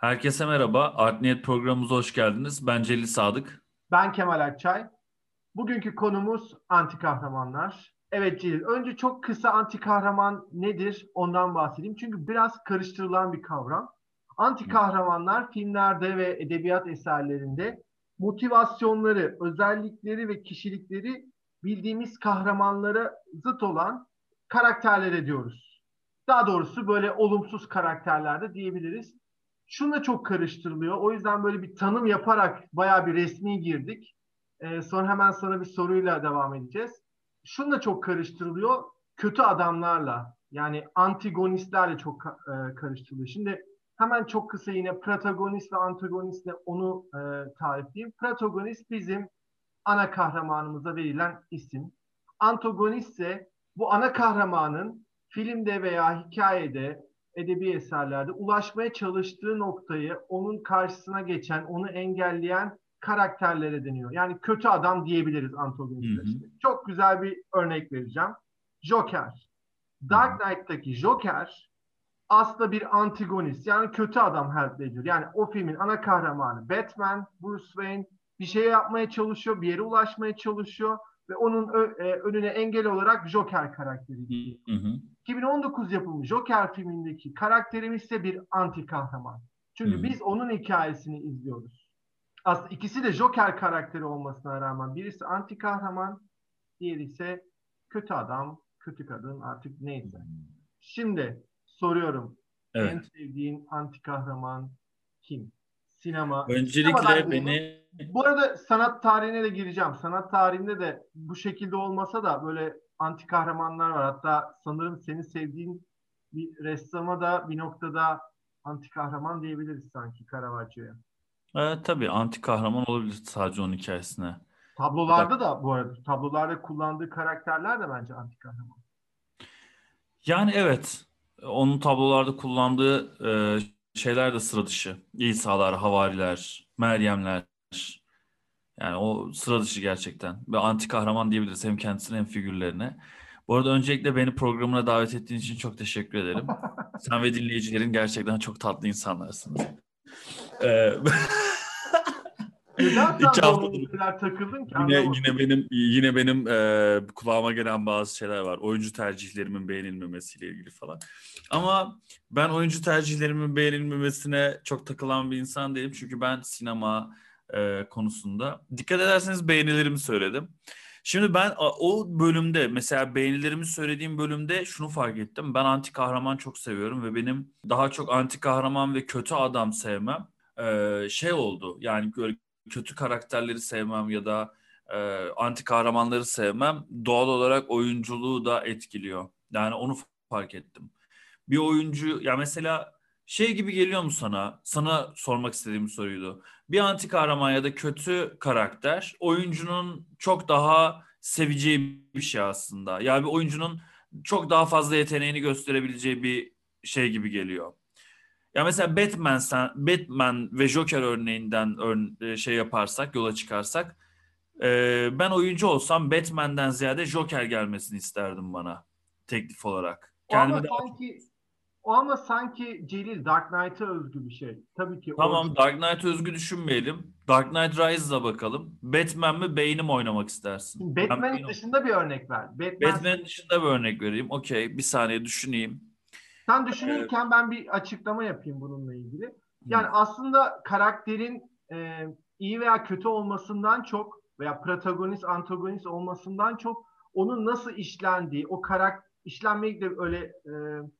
Herkese merhaba. Art Niyet programımıza hoş geldiniz. Ben Celil Sadık. Ben Kemal Akçay. Bugünkü konumuz anti kahramanlar. Evet Celil, önce çok kısa anti kahraman nedir ondan bahsedeyim. Çünkü biraz karıştırılan bir kavram. Anti kahramanlar filmlerde ve edebiyat eserlerinde motivasyonları, özellikleri ve kişilikleri bildiğimiz kahramanlara zıt olan karakterlere diyoruz. Daha doğrusu böyle olumsuz karakterlerde diyebiliriz. Şunla çok karıştırılıyor. O yüzden böyle bir tanım yaparak bayağı bir resmi girdik. Ee, sonra hemen sana bir soruyla devam edeceğiz. Şunla çok karıştırılıyor. Kötü adamlarla yani antagonistlerle çok e, karıştırılıyor. Şimdi hemen çok kısa yine protagonist ve antagonistle onu e, tarifleyeyim. Protagonist bizim ana kahramanımıza verilen isim. Antagonist ise bu ana kahramanın filmde veya hikayede, edebi eserlerde ulaşmaya çalıştığı noktayı onun karşısına geçen, onu engelleyen karakterlere deniyor. Yani kötü adam diyebiliriz antagonist. Çok güzel bir örnek vereceğim. Joker. Dark Knight'taki Joker aslında bir antagonist. Yani kötü adam Heath Ledger. Yani o filmin ana kahramanı Batman, Bruce Wayne bir şey yapmaya çalışıyor, bir yere ulaşmaya çalışıyor ve onun e, önüne engel olarak Joker karakteri. Hı hı. 2019 yapımı Joker filmindeki karakterimiz ise bir anti kahraman. Çünkü hı. biz onun hikayesini izliyoruz. Aslında ikisi de Joker karakteri olmasına rağmen birisi anti kahraman, diğeri ise kötü adam, kötü kadın artık neyse. Şimdi soruyorum. Evet. En sevdiğin anti kahraman kim? Sinema. Öncelikle beni... Bu arada sanat tarihine de gireceğim. Sanat tarihinde de bu şekilde olmasa da böyle anti kahramanlar var. Hatta sanırım senin sevdiğin bir ressama da bir noktada anti kahraman diyebiliriz sanki Caravaggio'ya. Evet tabii anti kahraman olabilir sadece onun hikayesine. Tablolarda da bu arada tablolarda kullandığı karakterler de bence anti kahraman. Yani evet onun tablolarda kullandığı e, şeyler de sıra dışı. İsa'lar, havariler, Meryemler. Yani o sıra dışı gerçekten. Ve anti kahraman diyebiliriz hem kendisine hem figürlerine. Bu arada öncelikle beni programına davet ettiğin için çok teşekkür ederim. Sen ve dinleyicilerin gerçekten çok tatlı insanlarsınız. Ee, Neden İki haftadır takıldın ki? Yine, yine benim yine benim e, kulağıma gelen bazı şeyler var. Oyuncu tercihlerimin beğenilmemesiyle ilgili falan. Ama ben oyuncu tercihlerimin beğenilmemesine çok takılan bir insan değilim. Çünkü ben sinema e, konusunda dikkat ederseniz beğenilerimi söyledim. Şimdi ben o bölümde mesela beğenilerimi söylediğim bölümde şunu fark ettim. Ben anti kahraman çok seviyorum ve benim daha çok anti kahraman ve kötü adam sevmem e, şey oldu. Yani böyle kötü karakterleri sevmem ya da e, anti kahramanları sevmem doğal olarak oyunculuğu da etkiliyor. Yani onu fark ettim. Bir oyuncu ya mesela şey gibi geliyor mu sana? Sana sormak istediğim soruydu. Bir anti kahraman ya da kötü karakter oyuncunun çok daha seveceği bir şey aslında. Yani bir oyuncunun çok daha fazla yeteneğini gösterebileceği bir şey gibi geliyor. Ya mesela Batman sen Batman ve Joker örneğinden ör, şey yaparsak, yola çıkarsak e, ben oyuncu olsam Batman'den ziyade Joker gelmesini isterdim bana teklif olarak. O Kendime ama sanki o ama sanki Celil Dark Knight'a özgü bir şey. Tabii ki. Tamam o... Dark Knight özgü düşünmeyelim. Dark Knight Rise'a bakalım. Batman mi Bane'i mi oynamak istersin? Batman'in dışında bir örnek ver. Batman... Batman'in dışında bir örnek vereyim. Okey bir saniye düşüneyim. Sen düşünürken evet. ben bir açıklama yapayım bununla ilgili. Yani Hı. aslında karakterin e, iyi veya kötü olmasından çok veya protagonist, antagonist olmasından çok onun nasıl işlendiği, o karakter işlenmeyi de öyle e,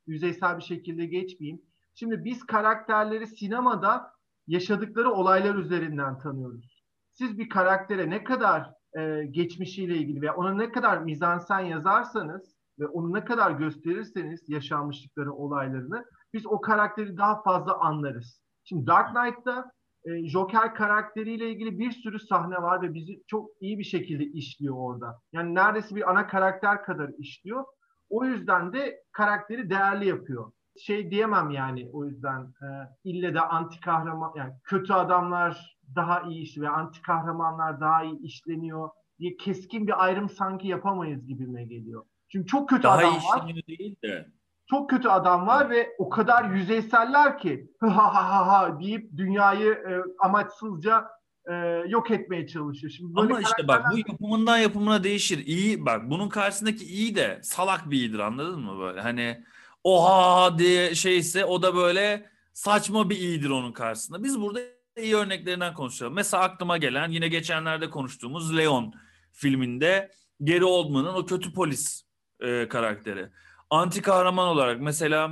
yüzeysel bir şekilde geçmeyeyim. Şimdi biz karakterleri sinemada yaşadıkları olaylar üzerinden tanıyoruz. Siz bir karaktere ne kadar e, geçmişiyle ilgili veya ona ne kadar mizansen yazarsanız ve onu ne kadar gösterirseniz yaşanmışlıkları, olaylarını biz o karakteri daha fazla anlarız. Şimdi Dark Knight'ta e, Joker karakteriyle ilgili bir sürü sahne var ve bizi çok iyi bir şekilde işliyor orada. Yani neredeyse bir ana karakter kadar işliyor. O yüzden de karakteri değerli yapıyor. Şey diyemem yani o yüzden e, ille de anti kahraman yani kötü adamlar daha iyi iş ve anti kahramanlar daha iyi işleniyor diye keskin bir ayrım sanki yapamayız gibime geliyor. Çünkü çok kötü Daha adam var. Değil de. çok kötü adam var ve o kadar yüzeyseller ki ha ha ha ha deyip dünyayı e, amaçsızca e, yok etmeye çalışıyor. Şimdi böyle Ama işte bak bu yapımından yapımına değişir. İyi bak bunun karşısındaki iyi de salak bir iyidir anladın mı böyle? Hani oha diye şeyse o da böyle saçma bir iyidir onun karşısında. Biz burada iyi örneklerinden konuşalım. Mesela aklıma gelen yine geçenlerde konuştuğumuz Leon filminde Gary Oldman'ın o kötü polis e, karakteri. Anti kahraman olarak mesela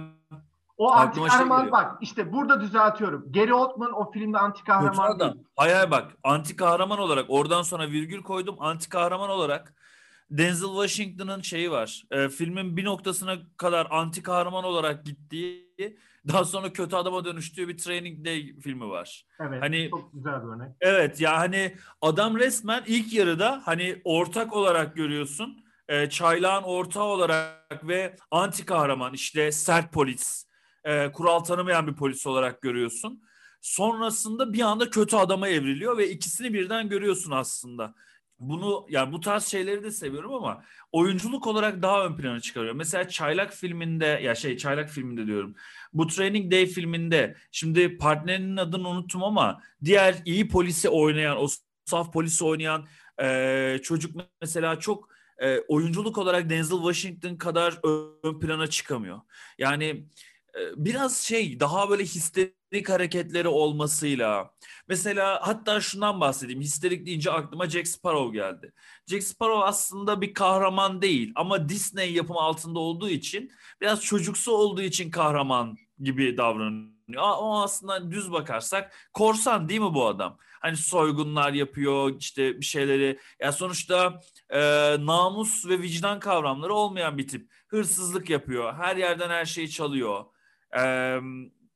o anti şey kahraman şey bak işte burada düzeltiyorum. Gary Oldman o filmde anti kahraman değil. Hayır hayır bak anti kahraman olarak oradan sonra virgül koydum. Anti kahraman olarak Denzel Washington'ın şeyi var. E, filmin bir noktasına kadar anti kahraman olarak gittiği daha sonra kötü adama dönüştüğü bir Training Day filmi var. Evet. Hani çok güzel bir örnek. Evet ya hani adam resmen ilk yarıda hani ortak olarak görüyorsun. E, çaylağın ortağı olarak ve anti kahraman işte sert polis, e, kural tanımayan bir polis olarak görüyorsun. Sonrasında bir anda kötü adama evriliyor ve ikisini birden görüyorsun aslında bunu yani bu tarz şeyleri de seviyorum ama oyunculuk olarak daha ön plana çıkarıyor. Mesela Çaylak filminde ya şey Çaylak filminde diyorum. Bu Training Day filminde şimdi partnerinin adını unuttum ama diğer iyi polisi oynayan o saf polisi oynayan e, çocuk mesela çok e, oyunculuk olarak Denzel Washington kadar ön plana çıkamıyor. Yani biraz şey daha böyle histerik hareketleri olmasıyla mesela hatta şundan bahsedeyim histerik deyince aklıma Jack Sparrow geldi. Jack Sparrow aslında bir kahraman değil ama Disney yapımı altında olduğu için biraz çocuksu olduğu için kahraman gibi davranıyor. O aslında düz bakarsak korsan değil mi bu adam? Hani soygunlar yapıyor işte bir şeyleri. Ya sonuçta e, namus ve vicdan kavramları olmayan bir tip. Hırsızlık yapıyor. Her yerden her şeyi çalıyor ee,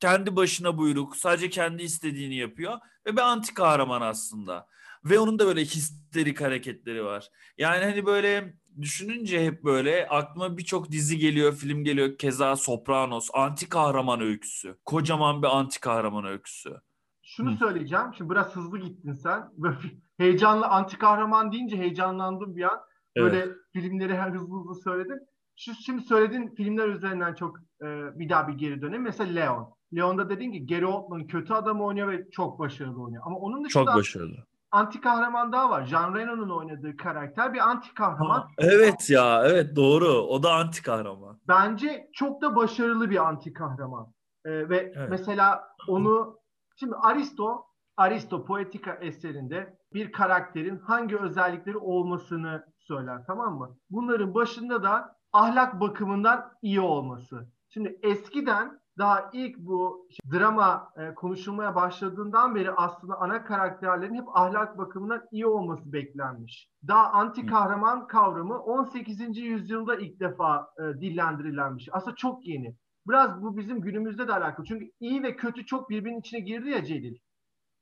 kendi başına buyruk, sadece kendi istediğini yapıyor ve bir anti kahraman aslında. Ve onun da böyle histerik hareketleri var. Yani hani böyle düşününce hep böyle aklıma birçok dizi geliyor, film geliyor. Keza Sopranos, anti kahraman öyküsü. Kocaman bir anti kahraman öyküsü. Şunu Hı. söyleyeceğim. Şimdi biraz hızlı gittin sen. Böyle heyecanlı anti kahraman deyince heyecanlandım bir an. Böyle evet. filmleri her hızlı hızlı söyledim. Şu şimdi söylediğin filmler üzerinden çok e, bir daha bir geri dönelim. Mesela Leon. Leon'da dedin ki Gary Oldman kötü adam oynuyor ve çok başarılı oynuyor. Ama onun dışında çok başarılı. anti kahraman daha var. Jean Reno'nun oynadığı karakter bir anti kahraman. Ha, evet ya evet doğru. O da anti kahraman. Bence çok da başarılı bir anti kahraman. Ee, ve evet. mesela onu şimdi Aristo Aristo Poetika eserinde bir karakterin hangi özellikleri olmasını söyler tamam mı? Bunların başında da ahlak bakımından iyi olması. Şimdi eskiden daha ilk bu drama e, konuşulmaya başladığından beri aslında ana karakterlerin hep ahlak bakımından iyi olması beklenmiş. Daha anti kahraman kavramı 18. yüzyılda ilk defa e, dillendirilenmiş. Aslında çok yeni. Biraz bu bizim günümüzde de alakalı. Çünkü iyi ve kötü çok birbirinin içine girdi ya Celil.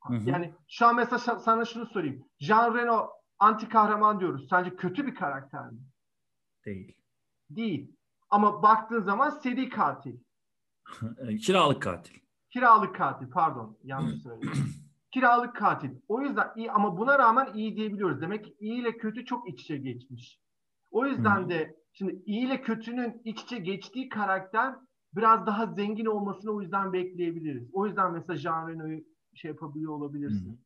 Hı hı. Yani şu an mesela sana şunu sorayım. Jean Reno anti kahraman diyoruz. Sence kötü bir karakter mi? Değil değil. Ama baktığın zaman seri katil. Kiralık katil. Kiralık katil pardon yanlış söyledim. Kiralık katil. O yüzden iyi ama buna rağmen iyi diyebiliyoruz. Demek ki iyi ile kötü çok iç içe geçmiş. O yüzden de şimdi iyi ile kötünün iç içe geçtiği karakter biraz daha zengin olmasını o yüzden bekleyebiliriz. O yüzden mesela Jean Reno'yu şey yapabiliyor olabilirsin.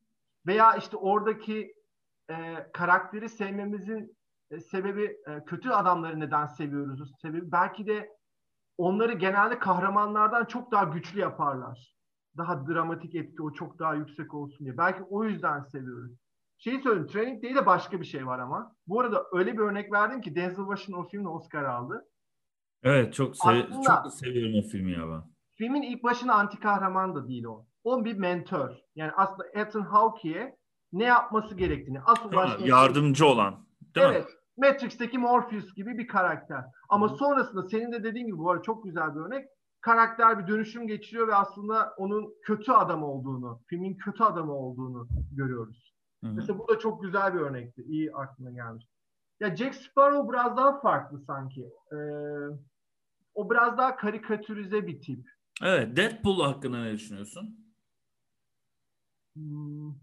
Veya işte oradaki e, karakteri sevmemizin e, sebebi e, kötü adamları neden seviyoruz? Sebebi belki de onları genelde kahramanlardan çok daha güçlü yaparlar. Daha dramatik etki o çok daha yüksek olsun diye. Belki o yüzden seviyoruz. Şeyi söyleyeyim, Training Day'de de başka bir şey var ama. Bu arada öyle bir örnek verdim ki Denzel Washington o filmle Oscar aldı. Evet çok, sev Aslında, çok seviyorum o filmi ya ben. Filmin ilk başına anti kahraman da değil o. O bir mentor. Yani aslında Ethan Hawke'ye ne yapması gerektiğini. Asıl ha, yardımcı olan. Değil evet. Mi? Matrix'teki Morpheus gibi bir karakter. Ama sonrasında senin de dediğin gibi bu arada çok güzel bir örnek. Karakter bir dönüşüm geçiriyor ve aslında onun kötü adam olduğunu, filmin kötü adamı olduğunu görüyoruz. Hı hı. Mesela bu da çok güzel bir örnekti. İyi aklına gelmiş. Ya Jack Sparrow biraz daha farklı sanki. Ee, o biraz daha karikatürize bir tip. Evet. Deadpool hakkında ne düşünüyorsun? Hmm,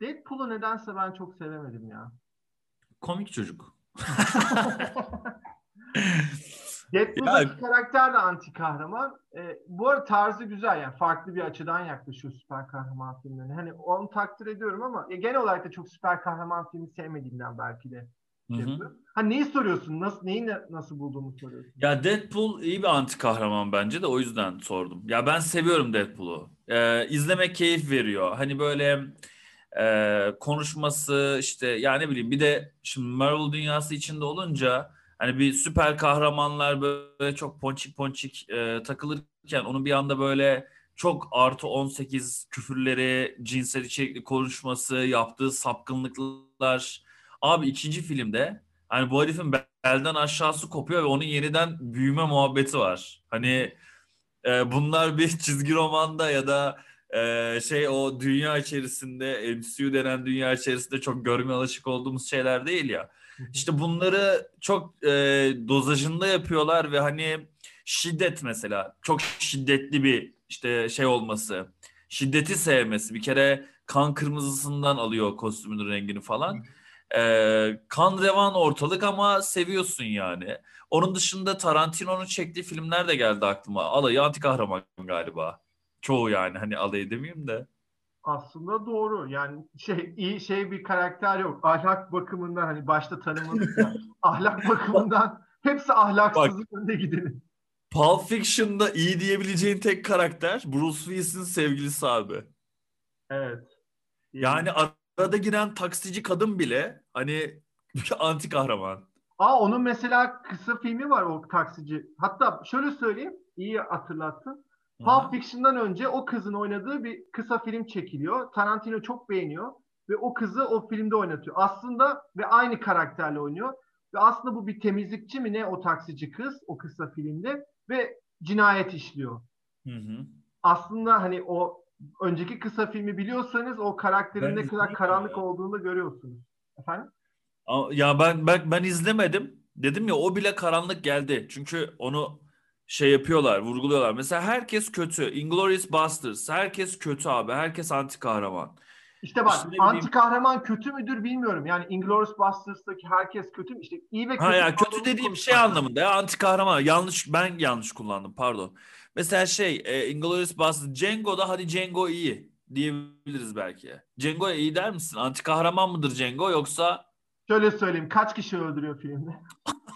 Deadpool'u nedense ben çok sevemedim ya komik çocuk. Deadpool'daki karakter de anti kahraman. E, bu arada tarzı güzel yani farklı bir açıdan yaklaşıyor süper kahraman filmlerine. Hani onu takdir ediyorum ama e, genel olarak da çok süper kahraman filmi sevmediğimden belki de. Şey ha neyi soruyorsun? Nasıl neyi nasıl bulduğunu soruyorsun? Ya Deadpool iyi bir anti kahraman bence de o yüzden sordum. Ya ben seviyorum Deadpool'u. Ee, izlemek keyif veriyor. Hani böyle e, konuşması işte ya ne bileyim bir de şimdi Marvel dünyası içinde olunca hani bir süper kahramanlar böyle çok ponçik ponçik e, takılırken onun bir anda böyle çok artı 18 küfürleri, cinsel içerikli konuşması, yaptığı sapkınlıklar. Abi ikinci filmde hani bu herifin belden aşağısı kopuyor ve onun yeniden büyüme muhabbeti var. Hani e, bunlar bir çizgi romanda ya da e, şey o dünya içerisinde MCU denen dünya içerisinde çok görme alışık olduğumuz şeyler değil ya. İşte bunları çok e, dozajında yapıyorlar ve hani şiddet mesela çok şiddetli bir işte şey olması, şiddeti sevmesi bir kere kan kırmızısından alıyor kostümün rengini falan. Ee, kan revan ortalık ama seviyorsun yani. Onun dışında Tarantino'nun çektiği filmler de geldi aklıma. Alayı anti kahraman galiba. Çoğu yani hani alayı demeyeyim de. Aslında doğru. Yani şey iyi şey bir karakter yok. Ahlak bakımından hani başta tanımadık ya. ahlak bakımından hepsi ahlaksızlık önde gidelim. Pulp Fiction'da iyi diyebileceğin tek karakter Bruce Willis'in sevgilisi abi. Evet. Yani arada giren taksici kadın bile hani anti kahraman. Aa onun mesela kısa filmi var o taksici. Hatta şöyle söyleyeyim, iyi hatırlattın. Pulp Fiction'dan önce o kızın oynadığı bir kısa film çekiliyor. Tarantino çok beğeniyor ve o kızı o filmde oynatıyor. Aslında ve aynı karakterle oynuyor. Ve aslında bu bir temizlikçi mi ne o taksici kız o kısa filmde ve cinayet işliyor. Hı hı. Aslında hani o önceki kısa filmi biliyorsanız o karakterin ben ne kadar karanlık ya. olduğunu da görüyorsunuz. Efendim? Ya ben ben ben izlemedim. Dedim ya o bile karanlık geldi. Çünkü onu şey yapıyorlar, vurguluyorlar. Mesela herkes kötü. Inglourious Basterds. Herkes kötü abi. Herkes anti kahraman. İşte bak işte anti kahraman kötü müdür bilmiyorum. Yani Inglourious Basterds'taki herkes kötü mü? İşte iyi ve kötü. Ha ya kötü dediğim şey anlamında ya anti kahraman. Yanlış ben yanlış kullandım pardon. Mesela şey e, Inglourious Basterds Django'da hadi Django iyi diyebiliriz belki. Django'ya iyi der misin? Anti kahraman mıdır Django yoksa Şöyle söyleyeyim kaç kişi öldürüyor filmde?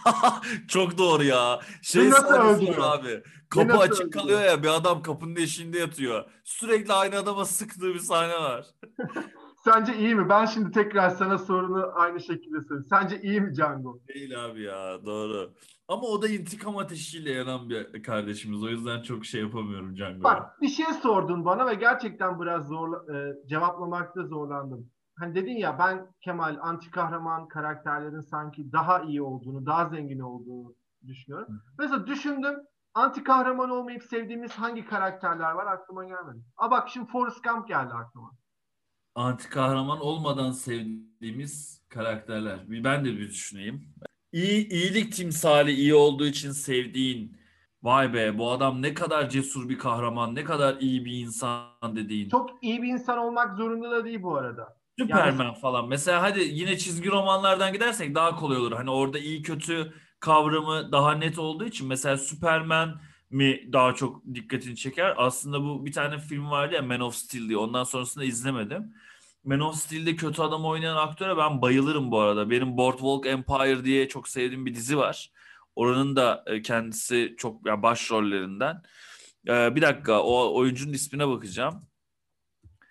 Çok doğru ya. Şey nasıl öldürüyor abi. Kapı açık öldürüyor? kalıyor ya bir adam kapının eşiğinde yatıyor. Sürekli aynı adama sıktığı bir sahne var. Sence iyi mi? Ben şimdi tekrar sana sorunu aynı şekilde sorayım. Sence iyi mi Django? Değil abi ya doğru. Ama o da intikam ateşiyle yanan bir kardeşimiz. O yüzden çok şey yapamıyorum Django'ya. Bak bir şey sordun bana ve gerçekten biraz zor e, cevaplamakta zorlandım hani dedin ya ben Kemal anti kahraman karakterlerin sanki daha iyi olduğunu, daha zengin olduğunu düşünüyorum. Hı. Mesela düşündüm anti kahraman olmayıp sevdiğimiz hangi karakterler var aklıma gelmedi. Aa bak şimdi Forrest Gump geldi aklıma. Anti kahraman olmadan sevdiğimiz karakterler. Ben de bir düşüneyim. İyi, iyilik timsali iyi olduğu için sevdiğin vay be bu adam ne kadar cesur bir kahraman, ne kadar iyi bir insan dediğin. Çok iyi bir insan olmak zorunda da değil bu arada. Superman yani... falan. Mesela hadi yine çizgi romanlardan gidersek daha kolay olur. Hani orada iyi kötü kavramı daha net olduğu için mesela Superman mi daha çok dikkatini çeker? Aslında bu bir tane film vardı ya Man of Steel diye. Ondan sonrasında izlemedim. Man of Steel'de kötü adam oynayan aktöre ben bayılırım bu arada. Benim Boardwalk Empire diye çok sevdiğim bir dizi var. Oranın da e, kendisi çok yani başrollerinden. Ee, bir dakika o oyuncunun ismine bakacağım.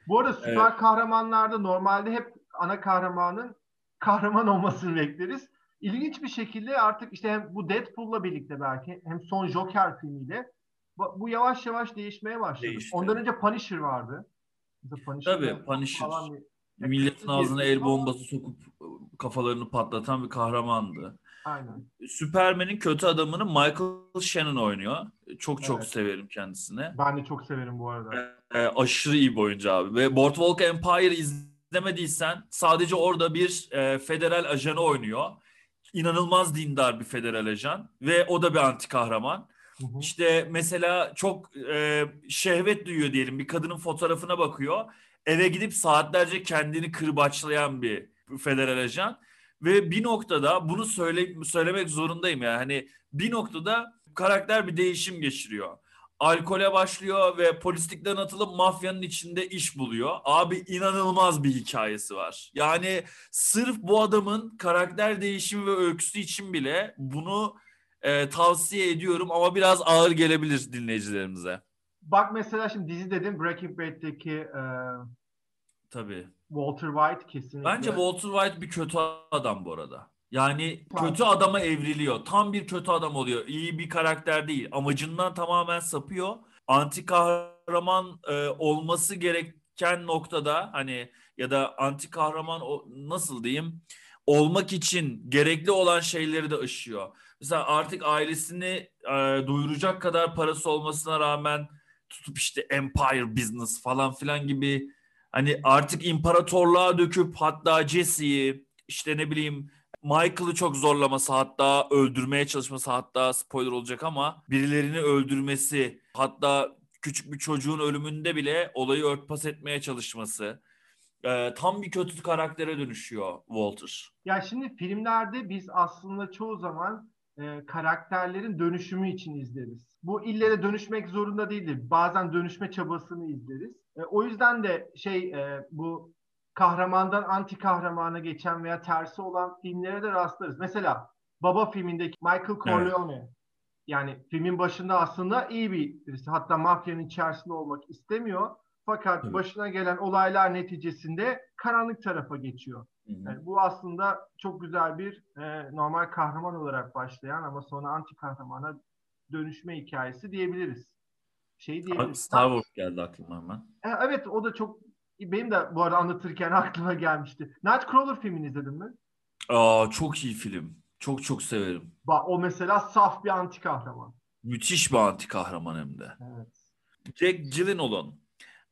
Bu arada süper evet. kahramanlarda normalde hep ana kahramanın kahraman olmasını bekleriz. İlginç bir şekilde artık işte hem bu Deadpool'la birlikte belki hem son Joker filmiyle bu yavaş yavaş değişmeye başladı. Değişti. Ondan önce Punisher vardı. Punisher Tabii Punisher. Bir, Milletin ağzına el bombası sokup kafalarını patlatan bir kahramandı. Aynen. Superman'in kötü adamını Michael Shannon oynuyor. Çok evet. çok severim kendisini. Ben de çok severim bu arada. Ee, aşırı iyi bir oyuncu abi. Ve Boardwalk Empire izlemediysen sadece orada bir e, federal ajanı oynuyor. İnanılmaz dindar bir federal ajan. Ve o da bir anti kahraman. Hı hı. İşte mesela çok e, şehvet duyuyor diyelim. Bir kadının fotoğrafına bakıyor. Eve gidip saatlerce kendini kırbaçlayan bir federal ajan ve bir noktada bunu söyle, söylemek zorundayım yani hani bir noktada karakter bir değişim geçiriyor. Alkole başlıyor ve polislikten atılıp mafyanın içinde iş buluyor. Abi inanılmaz bir hikayesi var. Yani sırf bu adamın karakter değişimi ve öyküsü için bile bunu e, tavsiye ediyorum ama biraz ağır gelebilir dinleyicilerimize. Bak mesela şimdi dizi dedim Breaking Bad'deki e, Tabii. Walter White kesinlikle. Bence Walter White bir kötü adam bu arada. Yani kötü adama evriliyor. Tam bir kötü adam oluyor. İyi bir karakter değil. Amacından tamamen sapıyor. Anti kahraman e, olması gereken noktada hani ya da anti kahraman o, nasıl diyeyim olmak için gerekli olan şeyleri de aşıyor. Mesela artık ailesini e, duyuracak kadar parası olmasına rağmen tutup işte empire business falan filan gibi hani artık imparatorluğa döküp hatta Jesse'yi işte ne bileyim Michael'ı çok zorlaması hatta öldürmeye çalışması hatta spoiler olacak ama birilerini öldürmesi hatta küçük bir çocuğun ölümünde bile olayı örtbas etmeye çalışması e, tam bir kötü karaktere dönüşüyor Walter. Ya şimdi filmlerde biz aslında çoğu zaman e, karakterlerin dönüşümü için izleriz. Bu ille de dönüşmek zorunda değildir. Bazen dönüşme çabasını izleriz. E, o yüzden de şey e, bu kahramandan anti kahramana geçen veya tersi olan filmlere de rastlarız. Mesela Baba filmindeki Michael Corleone. Evet. Yani filmin başında aslında iyi bir birisi. Hatta mafyanın içerisinde olmak istemiyor. Fakat evet. başına gelen olaylar neticesinde karanlık tarafa geçiyor. Yani bu aslında çok güzel bir e, normal kahraman olarak başlayan ama sonra anti kahramana dönüşme hikayesi diyebiliriz. Şey diyebiliriz. Star Wars geldi aklıma hemen. E, evet o da çok benim de bu arada anlatırken aklıma gelmişti. Nightcrawler filmini izledin mi? Aa çok iyi film. Çok çok severim. Ba o mesela saf bir anti kahraman. Müthiş bir anti kahraman hem de. Evet. Jack Gyllenhaal'ın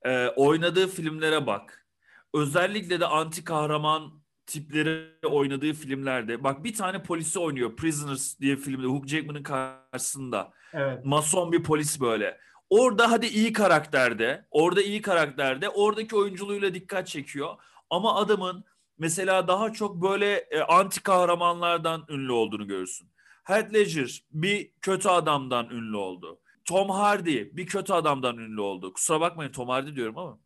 e, oynadığı filmlere bak. Özellikle de anti kahraman tipleri oynadığı filmlerde. Bak bir tane polisi oynuyor. Prisoners diye filmde Hugh Jackman'ın karşısında. Evet. Mason bir polis böyle. Orada hadi iyi karakterde, orada iyi karakterde, oradaki oyunculuğuyla dikkat çekiyor. Ama adamın mesela daha çok böyle e, anti kahramanlardan ünlü olduğunu görürsün. Heath Ledger bir kötü adamdan ünlü oldu. Tom Hardy bir kötü adamdan ünlü oldu. Kusura bakmayın Tom Hardy diyorum ama.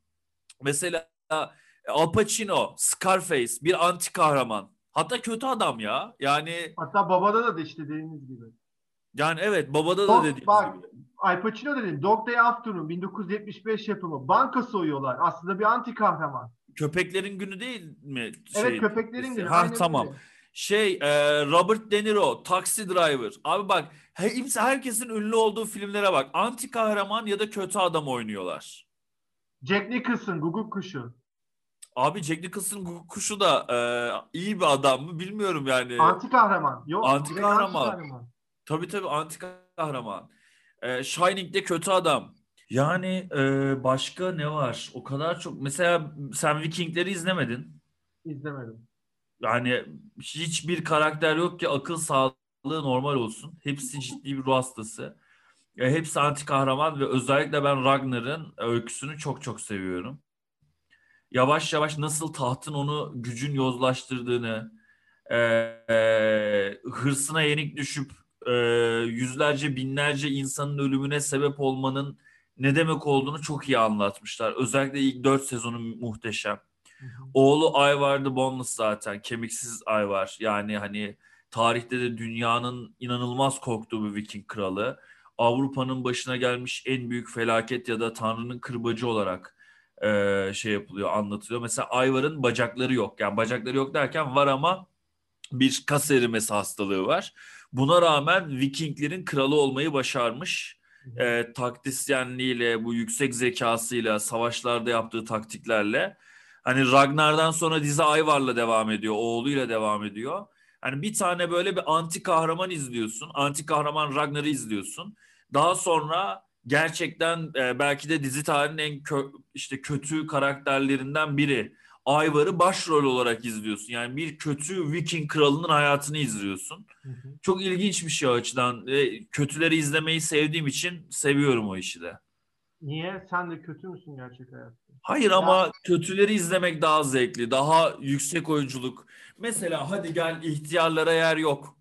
Mesela Al Pacino, Scarface bir anti kahraman. Hatta kötü adam ya. Yani Hatta babada da işte dediğiniz gibi. Yani evet babada da dediğiniz bak, gibi. Al Pacino dedin. Dog Day Afternoon 1975 yapımı. Banka soyuyorlar. Aslında bir anti kahraman. Köpeklerin günü değil mi? Şey, evet köpeklerin günü. Ha tamam. Öyle. Şey e, Robert De Niro, Taxi Driver. Abi bak hepsi herkesin ünlü olduğu filmlere bak. Anti kahraman ya da kötü adam oynuyorlar. Jack Nicholson, Google Kuşu. Abi Jack Nicholson kuşu da e, iyi bir adam mı bilmiyorum yani. Anti kahraman. Yok. Anti kahraman. Anti kahraman. Tabii tabii anti kahraman. E, Shining'de kötü adam. Yani e, başka ne var? O kadar çok. Mesela sen Vikingleri izlemedin. İzlemedim. Yani hiçbir karakter yok ki akıl sağlığı normal olsun. Hepsi ciddi bir ruh hastası. E, hepsi anti kahraman ve özellikle ben Ragnar'ın öyküsünü çok çok seviyorum yavaş yavaş nasıl tahtın onu gücün yozlaştırdığını, e, e, hırsına yenik düşüp e, yüzlerce binlerce insanın ölümüne sebep olmanın ne demek olduğunu çok iyi anlatmışlar. Özellikle ilk dört sezonu muhteşem. Oğlu the Boneless zaten. Kemiksiz Ivar. Yani hani tarihte de dünyanın inanılmaz korktuğu bir Viking kralı. Avrupa'nın başına gelmiş en büyük felaket ya da Tanrı'nın kırbacı olarak e, şey yapılıyor, anlatılıyor. Mesela Ayvar'ın bacakları yok. Yani bacakları yok derken var ama bir kas erimesi hastalığı var. Buna rağmen Vikinglerin kralı olmayı başarmış. E, taktisyenliğiyle, bu yüksek zekasıyla, savaşlarda yaptığı taktiklerle. Hani Ragnar'dan sonra dizi Ayvar'la devam ediyor, oğluyla devam ediyor. Hani bir tane böyle bir anti kahraman izliyorsun. Anti kahraman Ragnar'ı izliyorsun. Daha sonra gerçekten e, belki de dizi tarihinin en kö- işte kötü karakterlerinden biri. Ayvar'ı başrol olarak izliyorsun. Yani bir kötü Viking kralının hayatını izliyorsun. Hı hı. Çok ilginç bir şey o açıdan. E, kötüleri izlemeyi sevdiğim için seviyorum o işi de. Niye? Sen de kötü müsün gerçek hayatta? Hayır ama kötüleri izlemek daha zevkli, daha yüksek oyunculuk. Mesela hadi gel ihtiyarlara yer yok.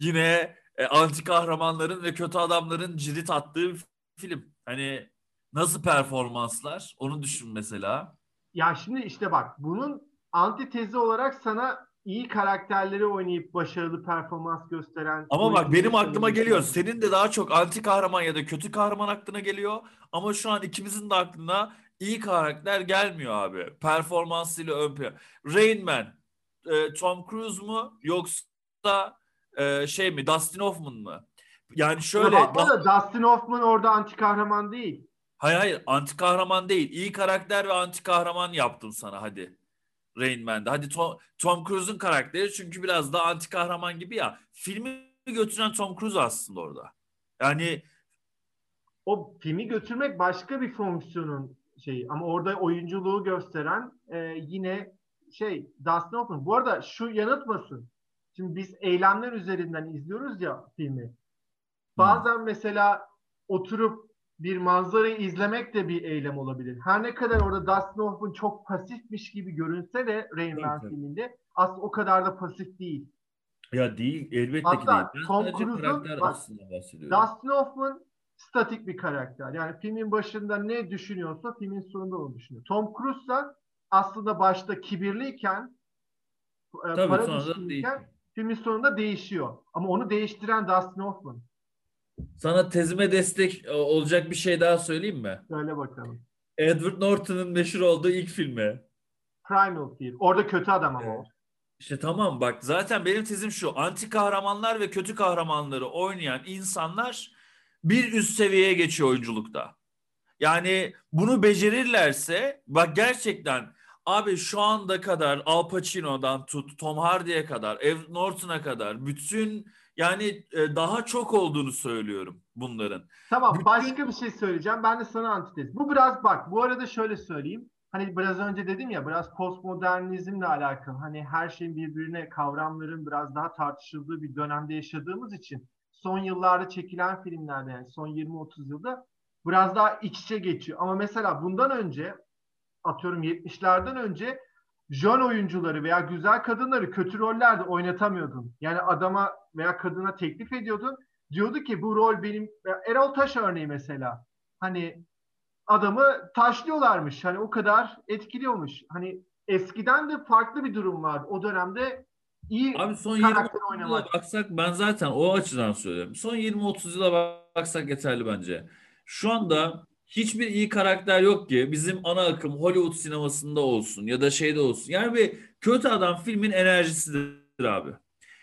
Yine e, anti kahramanların ve kötü adamların cirit attığı film. Hani nasıl performanslar? Onu düşün mesela. Ya şimdi işte bak bunun antitezi olarak sana iyi karakterleri oynayıp başarılı performans gösteren Ama bak benim aklıma geliyor. Senin de daha çok anti kahraman ya da kötü kahraman aklına geliyor. Ama şu an ikimizin de aklına iyi karakter gelmiyor abi. Performansıyla ön plana. Rain Man, e, Tom Cruise mu yoksa e, şey mi Dustin Hoffman mı? Yani şöyle Ama da Dustin Hoffman orada anti kahraman değil. hayır hayır anti kahraman değil. İyi karakter ve anti kahraman yaptım sana hadi. Rain Man'de. Hadi Tom, Tom Cruise'un karakteri çünkü biraz daha anti kahraman gibi ya. Filmi götüren Tom Cruise aslında orada. Yani O filmi götürmek başka bir fonksiyonun şeyi ama orada oyunculuğu gösteren e, yine şey Dustin Hoffman. Bu arada şu yanıltmasın. Şimdi biz eylemler üzerinden izliyoruz ya filmi. Bazen mesela oturup bir manzarayı izlemek de bir eylem olabilir. Her ne kadar orada Dustin Hoffman çok pasifmiş gibi görünse de Rain Man Evet. filminde aslında o kadar da pasif değil. ya değil elbette ki Hatta değil. Ben Tom Cruise'un- aslında bahsediyorum. Dustin Hoffman statik bir karakter. Yani filmin başında ne düşünüyorsa filmin sonunda onu düşünüyor. Tom Cruise da aslında başta kibirliyken e, Tabii para değişiyor. filmin sonunda değişiyor. Ama onu değiştiren Dustin Hoffman. Sana tezime destek e, olacak bir şey daha söyleyeyim mi? Söyle bakalım. Edward Norton'un meşhur olduğu ilk filmi. Primal Fear. Orada kötü adam ama o. İşte tamam bak zaten benim tezim şu. Anti kahramanlar ve kötü kahramanları oynayan insanlar bir üst seviyeye geçiyor oyunculukta. Yani bunu becerirlerse bak gerçekten abi şu anda kadar Al Pacino'dan tut Tom Hardy'ye kadar Edward Norton'a kadar bütün yani e, daha çok olduğunu söylüyorum bunların. Tamam başka bir şey söyleyeceğim. Ben de sana antitez. Bu biraz bak bu arada şöyle söyleyeyim. Hani biraz önce dedim ya biraz postmodernizmle alakalı. Hani her şeyin birbirine kavramların biraz daha tartışıldığı bir dönemde yaşadığımız için son yıllarda çekilen filmlerde yani son 20-30 yılda biraz daha iç içe geçiyor. Ama mesela bundan önce atıyorum 70'lerden önce jön oyuncuları veya güzel kadınları kötü rollerde oynatamıyordun. Yani adama veya kadına teklif ediyordun diyordu ki bu rol benim Erol Taş örneği mesela. Hani adamı taşlıyorlarmış. Hani o kadar etkiliyormuş. Hani eskiden de farklı bir durum vardı. O dönemde iyi Abi son 20 karakter yıla baksak ben zaten o açıdan söylüyorum. Son 20-30 yıla baksak yeterli bence. Şu anda hiçbir iyi karakter yok ki bizim ana akım Hollywood sinemasında olsun ya da şeyde olsun. Yani bir kötü adam filmin enerjisidir abi.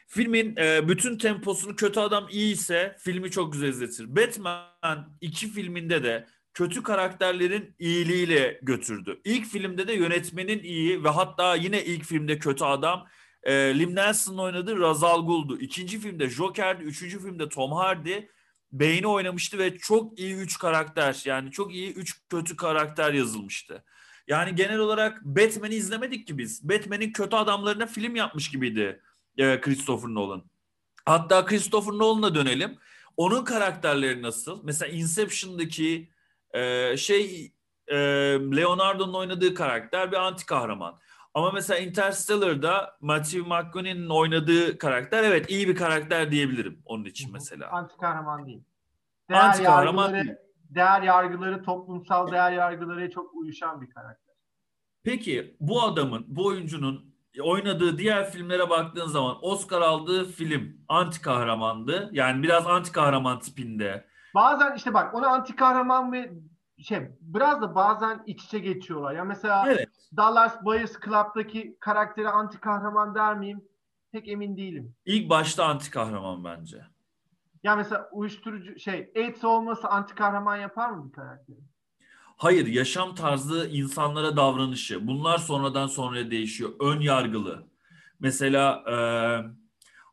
Filmin e, bütün temposunu kötü adam iyi ise filmi çok güzel izletir. Batman iki filminde de kötü karakterlerin iyiliğiyle götürdü. İlk filmde de yönetmenin iyi ve hatta yine ilk filmde kötü adam e, Liam Neeson'ın oynadığı Ra's al Ghul'du. İkinci filmde Joker'di. Üçüncü filmde Tom Hardy. Beyni oynamıştı ve çok iyi üç karakter yani çok iyi üç kötü karakter yazılmıştı. Yani genel olarak Batman'i izlemedik ki biz. Batman'in kötü adamlarına film yapmış gibiydi e, Christopher Nolan. Hatta Christopher Nolan'a dönelim. Onun karakterleri nasıl? Mesela Inception'daki e, şey e, Leonardo'nun oynadığı karakter bir anti kahraman. Ama mesela Interstellar'da Matthew McConaughey'nin oynadığı karakter evet iyi bir karakter diyebilirim onun için mesela. Anti kahraman değil. Değer Anti kahraman değil. değer yargıları, toplumsal değer yargıları çok uyuşan bir karakter. Peki bu adamın, bu oyuncunun oynadığı diğer filmlere baktığın zaman Oscar aldığı film anti kahramandı. Yani biraz anti kahraman tipinde. Bazen işte bak ona anti kahraman ve şey biraz da bazen iç içe geçiyorlar. Ya mesela Evet. Dallas Buyers Club'daki karakteri anti kahraman der miyim? Pek emin değilim. İlk başta anti kahraman bence. Ya mesela uyuşturucu şey AIDS olması anti kahraman yapar mı bir karakteri? Hayır, yaşam tarzı, insanlara davranışı. Bunlar sonradan sonraya değişiyor. Ön yargılı. Mesela e,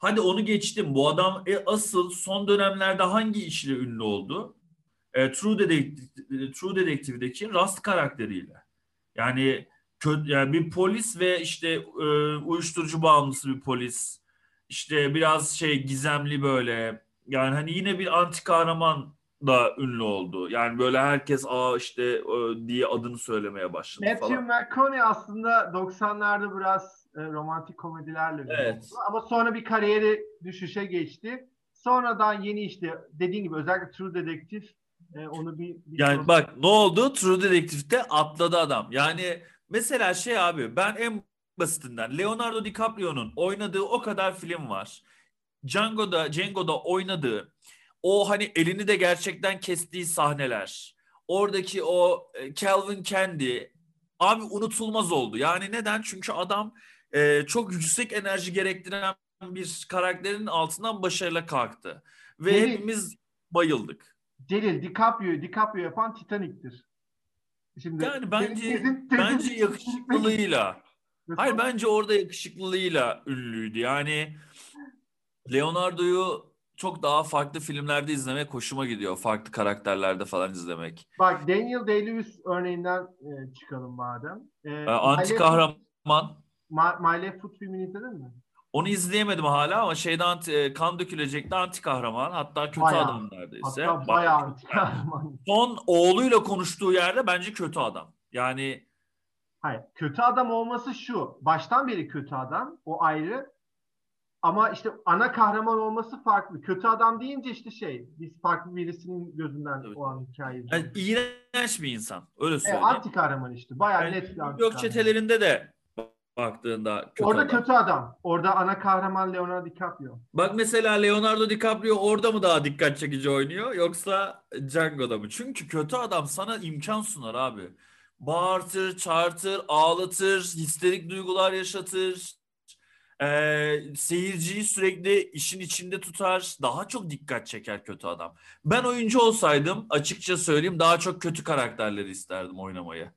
hadi onu geçtim. Bu adam e, asıl son dönemlerde hangi işle ünlü oldu? E, True Detective, True Detective'deki Rust karakteriyle. Yani kö- yani bir polis ve işte e, uyuşturucu bağımlısı bir polis. İşte biraz şey gizemli böyle. Yani hani yine bir anti kahraman da ünlü oldu. Yani böyle herkes aa işte e, diye adını söylemeye başladı Matthew falan. McConaughey aslında 90'larda biraz e, romantik komedilerle Evet. oldu. Ama sonra bir kariyeri düşüşe geçti. Sonradan yeni işte dediğin gibi özellikle True Detective e, onu bir, bir Yani bak ne oldu? True Detective'de atladı adam. Yani mesela şey abi ben en basitinden Leonardo DiCaprio'nun oynadığı o kadar film var. Django'da, Django'da oynadığı o hani elini de gerçekten kestiği sahneler. Oradaki o e, Calvin Candy abi unutulmaz oldu. Yani neden? Çünkü adam e, çok yüksek enerji gerektiren bir karakterin altından başarıyla kalktı. Ve Deli. hepimiz bayıldık. Celil DiCaprio, DiCaprio yapan Titanic'tir. Şimdi Yani bence tezin- tezin- bence yakışıklılığıyla. Hayır bence orada yakışıklılığıyla ünlüydü. Yani Leonardo'yu çok daha farklı filmlerde izlemek hoşuma gidiyor. Farklı karakterlerde falan izlemek. Bak Daniel Day-Lewis örneğinden e, çıkalım madem. E, Ee, anti kahraman. My, My Left Foot filmini izledin mi? Onu izleyemedim hala ama şeyde anti, e, kan dökülecekti anti kahraman. Hatta kötü Bayağı. adam neredeyse. Hatta Bayağı anti kahraman. Son oğluyla konuştuğu yerde bence kötü adam. Yani Hayır. Kötü adam olması şu. Baştan beri kötü adam. O ayrı. Ama işte ana kahraman olması farklı. Kötü adam deyince işte şey. Biz farklı birisinin gözünden Evet. o an hikayeyi yani iğrenç bir insan. Öyle Evet, söyleyeyim. anti kahraman işte. Bayağı Yani net bir anti New York kahraman. çetelerinde de baktığında kötü Orada adam. kötü adam. Orada ana kahraman Leonardo DiCaprio. Bak mesela Leonardo DiCaprio orada mı daha dikkat çekici oynuyor yoksa Django'da mı? Çünkü kötü adam sana imkan sunar abi. Bağırtır, çağırtır, ağlatır, histerik duygular yaşatır. Ee, seyirciyi sürekli işin içinde tutar. Daha çok dikkat çeker kötü adam. Ben oyuncu olsaydım açıkça söyleyeyim daha çok kötü karakterleri isterdim oynamayı.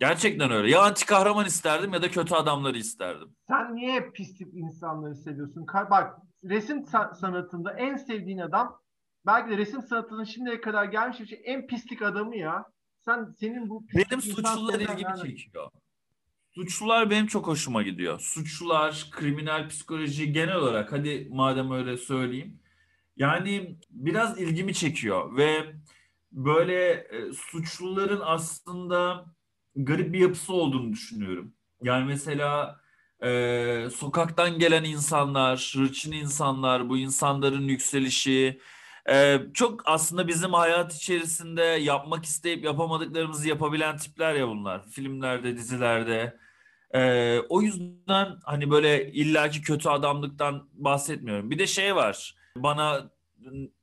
Gerçekten öyle. Ya anti kahraman isterdim ya da kötü adamları isterdim. Sen niye hep pis tip insanları seviyorsun? Bak resim sa- sanatında en sevdiğin adam belki de resim sanatının şimdiye kadar gelmiş şey en pislik adamı ya. Sen senin bu pislik Benim suçlular ilgimi nereden? çekiyor. Suçlular benim çok hoşuma gidiyor. Suçlular, kriminal psikoloji genel olarak hadi madem öyle söyleyeyim. Yani biraz ilgimi çekiyor ve böyle e, suçluların aslında garip bir yapısı olduğunu düşünüyorum. Yani mesela e, sokaktan gelen insanlar, hırçın insanlar, bu insanların yükselişi, ee, çok aslında bizim hayat içerisinde yapmak isteyip yapamadıklarımızı yapabilen tipler ya bunlar. Filmlerde, dizilerde. Ee, o yüzden hani böyle illaki kötü adamlıktan bahsetmiyorum. Bir de şey var. Bana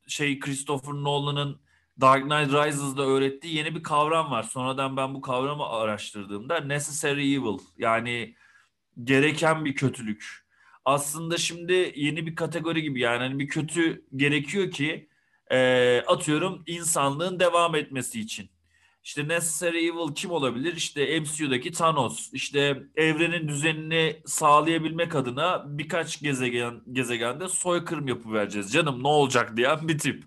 şey Christopher Nolan'ın Dark Knight Rises'da öğrettiği yeni bir kavram var. Sonradan ben bu kavramı araştırdığımda necessary evil yani gereken bir kötülük. Aslında şimdi yeni bir kategori gibi yani hani bir kötü gerekiyor ki e, atıyorum insanlığın devam etmesi için. İşte Necessary Evil kim olabilir? İşte MCU'daki Thanos. İşte evrenin düzenini sağlayabilmek adına birkaç gezegen gezegende soykırım yapıvereceğiz. Canım ne olacak diyen bir tip.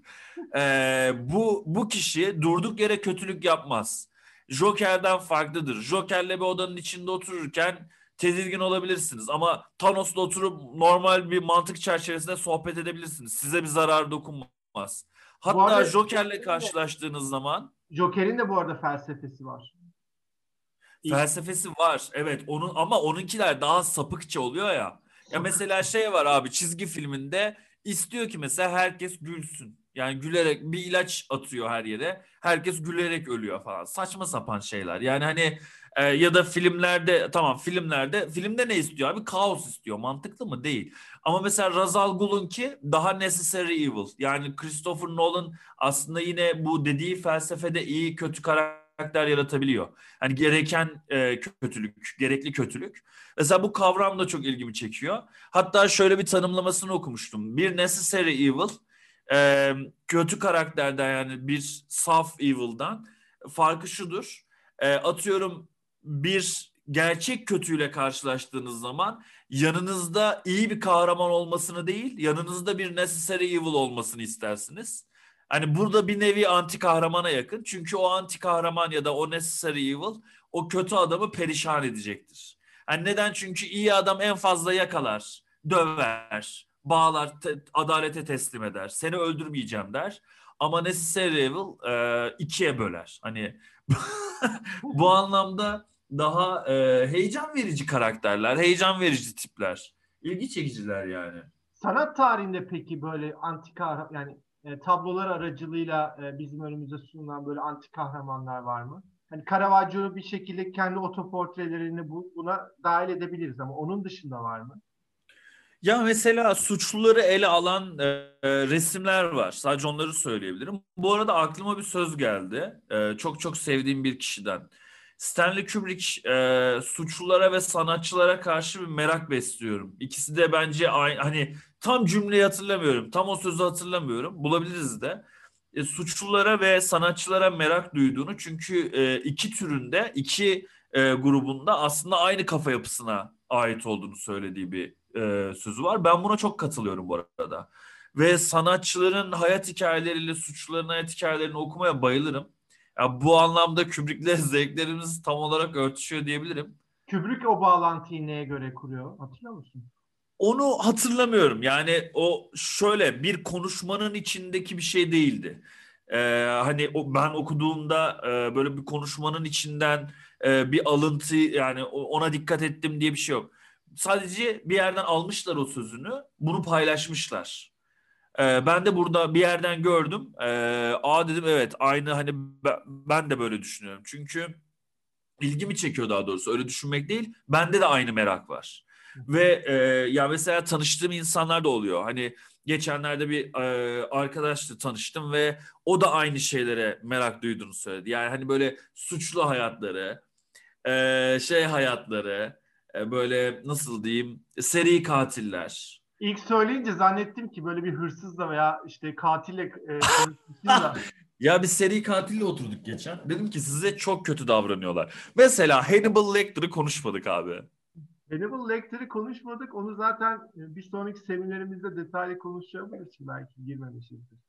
E, bu bu kişi durduk yere kötülük yapmaz. Joker'den farklıdır. Joker'le bir odanın içinde otururken tedirgin olabilirsiniz ama Thanos'la oturup normal bir mantık çerçevesinde sohbet edebilirsiniz. Size bir zarar dokunmaz. Hatta arada- Joker'le karşılaştığınız zaman Joker'in de bu arada felsefesi var. felsefesi var. Evet, onun ama onunkiler daha sapıkça oluyor ya. Ya mesela şey var abi çizgi filminde istiyor ki mesela herkes gülsün. Yani gülerek bir ilaç atıyor her yere. Herkes gülerek ölüyor falan. Saçma sapan şeyler. Yani hani e, ya da filmlerde tamam filmlerde filmde ne istiyor abi? Kaos istiyor. Mantıklı mı? Değil. Ama mesela Razal Gul'unki daha necessary evil. Yani Christopher Nolan aslında yine bu dediği felsefede iyi kötü karakter yaratabiliyor. Hani gereken e, kötülük, gerekli kötülük. Mesela bu kavram da çok ilgimi çekiyor. Hatta şöyle bir tanımlamasını okumuştum. Bir necessary evil e, kötü karakterden yani bir saf evil'dan farkı şudur. E, atıyorum bir gerçek kötüyle karşılaştığınız zaman yanınızda iyi bir kahraman olmasını değil, yanınızda bir necessary evil olmasını istersiniz. Hani burada bir nevi anti kahramana yakın. Çünkü o anti kahraman ya da o necessary evil o kötü adamı perişan edecektir. Hani neden? Çünkü iyi adam en fazla yakalar, döver, bağlar, te- adalete teslim eder. Seni öldürmeyeceğim der. Ama Necessary Evil e, ikiye böler. Hani bu anlamda daha e, heyecan verici karakterler, heyecan verici tipler. İlgi çekiciler yani. Sanat tarihinde peki böyle anti kahraman yani e, tablolar aracılığıyla e, bizim önümüze sunulan böyle anti kahramanlar var mı? Hani Caravaggio bir şekilde kendi otoportrelerini bu, buna dahil edebiliriz ama onun dışında var mı? Ya mesela suçluları ele alan e, resimler var. Sadece onları söyleyebilirim. Bu arada aklıma bir söz geldi. E, çok çok sevdiğim bir kişiden. Stanley Kubrick e, suçlulara ve sanatçılara karşı bir merak besliyorum. İkisi de bence aynı, hani tam cümleyi hatırlamıyorum. Tam o sözü hatırlamıyorum. Bulabiliriz de. E, suçlulara ve sanatçılara merak duyduğunu çünkü e, iki türünde iki e, grubunda aslında aynı kafa yapısına ait olduğunu söylediği bir e, sözü var. Ben buna çok katılıyorum bu arada. Ve sanatçıların hayat hikayeleriyle suçluların hayat hikayelerini okumaya bayılırım. Ya bu anlamda Kubrick'le zevklerimiz tam olarak örtüşüyor diyebilirim. Kubrick o bağlantıyı neye göre kuruyor? Hatırlıyor musun? Onu hatırlamıyorum. Yani o şöyle bir konuşmanın içindeki bir şey değildi. Ee, hani o, ben okuduğumda e, böyle bir konuşmanın içinden e, bir alıntı yani ona dikkat ettim diye bir şey yok. Sadece bir yerden almışlar o sözünü, bunu paylaşmışlar. Ee, ben de burada bir yerden gördüm. Ee, aa dedim evet aynı hani ben de böyle düşünüyorum. Çünkü ilgimi çekiyor daha doğrusu öyle düşünmek değil. Bende de aynı merak var. Ve e, ya mesela tanıştığım insanlar da oluyor. Hani geçenlerde bir e, arkadaşla tanıştım ve o da aynı şeylere merak duyduğunu söyledi. Yani hani böyle suçlu hayatları, e, şey hayatları, e, böyle nasıl diyeyim seri katiller İlk söyleyince zannettim ki böyle bir hırsızla veya işte katille e, da. ya bir seri katille oturduk geçen. Dedim ki size çok kötü davranıyorlar. Mesela Hannibal Lecter'ı konuşmadık abi. Hannibal Lecter'ı konuşmadık. Onu zaten e, bir sonraki seminerimizde detaylı konuşacağımız için belki girmemişizdir.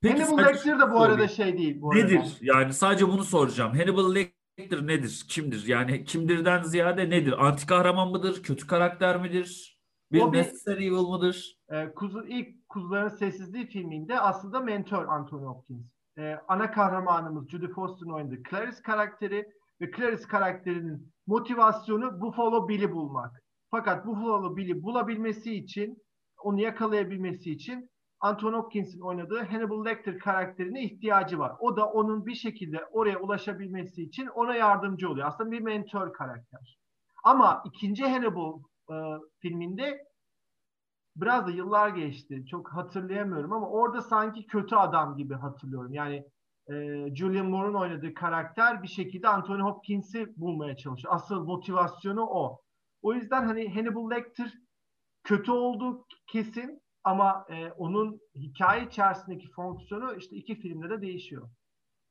Peki, Hannibal Lecter de bu arada şey değil. Bu nedir? Arada. Yani sadece bunu soracağım. Hannibal Lecter nedir? Kimdir? Yani kimdirden ziyade nedir? Anti kahraman mıdır? Kötü karakter midir? Bir o Necessary Evil mıdır? E, kuzu, ilk Kuzuların Sessizliği filminde aslında mentor Anthony Hopkins. E, ana kahramanımız Judy Foster'ın oynadığı Clarice karakteri ve Clarice karakterinin motivasyonu Buffalo Bill'i bulmak. Fakat Buffalo Bill'i bulabilmesi için, onu yakalayabilmesi için Anthony Hopkins'in oynadığı Hannibal Lecter karakterine ihtiyacı var. O da onun bir şekilde oraya ulaşabilmesi için ona yardımcı oluyor. Aslında bir mentor karakter. Ama ikinci Hannibal e, filminde biraz da yıllar geçti. Çok hatırlayamıyorum ama orada sanki kötü adam gibi hatırlıyorum. Yani e, Julian Moore'un oynadığı karakter bir şekilde Anthony Hopkins'i bulmaya çalışıyor. Asıl motivasyonu o. O yüzden hani Hannibal Lecter kötü oldu kesin ama e, onun hikaye içerisindeki fonksiyonu işte iki filmde de değişiyor.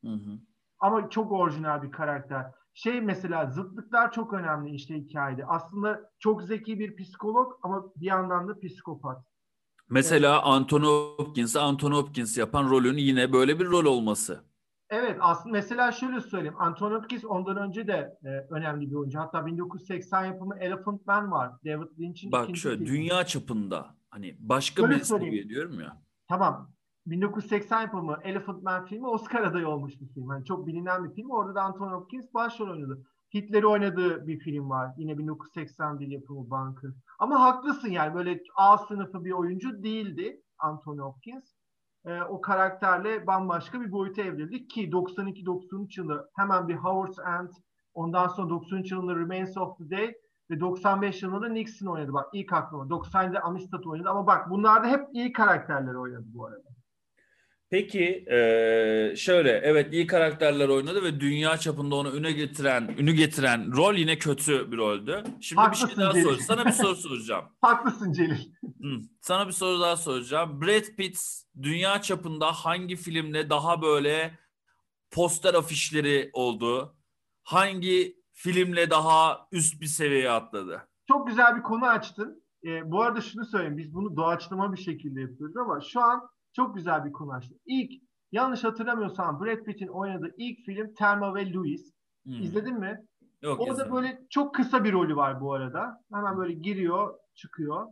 Hı hı. Ama çok orijinal bir karakter şey mesela zıtlıklar çok önemli işte hikayede. Aslında çok zeki bir psikolog ama bir yandan da psikopat. Mesela evet. Anthony Hopkins'e Anthony Hopkins yapan rolün yine böyle bir rol olması. Evet aslında mesela şöyle söyleyeyim. Anthony Hopkins ondan önce de e, önemli bir oyuncu. Hatta 1980 yapımı Elephant Man var. David Lynch'in Bak şöyle filmi. dünya çapında hani başka Böyle bir seviye diyorum ya. Tamam 1980 yapımı Elephant Man filmi Oscar adayı olmuş bir film. Yani çok bilinen bir film. Orada da Anthony Hopkins başrol oynadı. Hitler'i oynadığı bir film var. Yine 1981 yapımı Bunker. Ama haklısın yani böyle A sınıfı bir oyuncu değildi Anthony Hopkins. Ee, o karakterle bambaşka bir boyuta evrildi ki 92-93 yılı hemen bir Howard's End ondan sonra 93 yılında Remains of the Day ve 95 yılında Nixon oynadı. Bak ilk aklıma. 90'da Amistad oynadı ama bak bunlarda hep iyi karakterleri oynadı bu arada. Peki şöyle evet iyi karakterler oynadı ve dünya çapında onu üne getiren ünü getiren rol yine kötü bir roldü. Şimdi Haklısın bir şey daha soracağım. Sana bir soru soracağım. Haklısın Celil. Sana bir soru daha soracağım. Brad Pitt dünya çapında hangi filmle daha böyle poster afişleri oldu? Hangi filmle daha üst bir seviyeye atladı? Çok güzel bir konu açtın. Ee, bu arada şunu söyleyeyim. Biz bunu doğaçlama bir şekilde yapıyoruz ama şu an çok güzel bir konu açtı. İlk yanlış hatırlamıyorsam Brad Pitt'in oynadığı ilk film Thelma ve Louise. Hmm. İzledin mi? Yok, Orada izledim. böyle çok kısa bir rolü var bu arada. Hemen böyle giriyor, çıkıyor.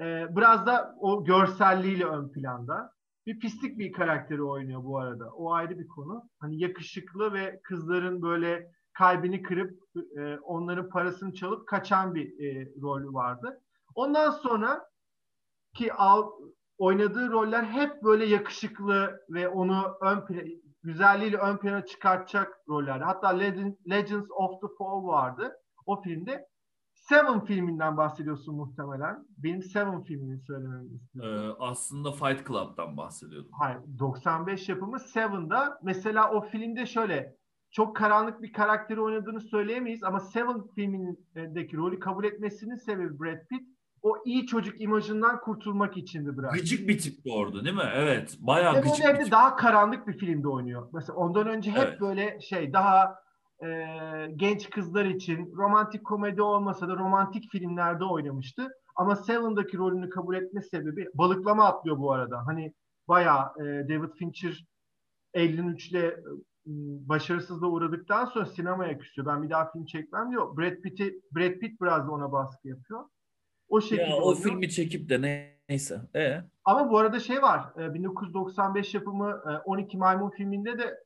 Ee, biraz da o görselliğiyle ön planda. bir pislik bir karakteri oynuyor bu arada. O ayrı bir konu. Hani yakışıklı ve kızların böyle kalbini kırıp e, onların parasını çalıp kaçan bir e, rolü vardı. Ondan sonra ki al, oynadığı roller hep böyle yakışıklı ve onu ön güzelliğiyle ön plana çıkartacak roller. Hatta Legends of the Fall vardı o filmde. Seven filminden bahsediyorsun muhtemelen. Benim Seven filmini söylememi istiyorum. Ee, aslında Fight Club'dan bahsediyordum. Hayır, 95 yapımı Seven'da mesela o filmde şöyle çok karanlık bir karakteri oynadığını söyleyemeyiz ama Seven filmindeki rolü kabul etmesinin sebebi Brad Pitt o iyi çocuk imajından kurtulmak içindi biraz. Gıcık bir tip orada değil mi? Evet. Bayağı Seven gıcık bir tip. daha karanlık bir filmde oynuyor. Mesela ondan önce hep evet. böyle şey daha e, genç kızlar için romantik komedi olmasa da romantik filmlerde oynamıştı. Ama Seven'daki rolünü kabul etme sebebi balıklama atlıyor bu arada. Hani bayağı e, David Fincher 53'le başarısızlığa uğradıktan sonra sinemaya küsüyor. Ben bir daha film çekmem diyor. Brad Pitt'i Brad Pitt biraz da ona baskı yapıyor. O şekilde ya, o oluyor. filmi çekip de neyse. Ee? Ama bu arada şey var. 1995 yapımı 12 Maymun filminde de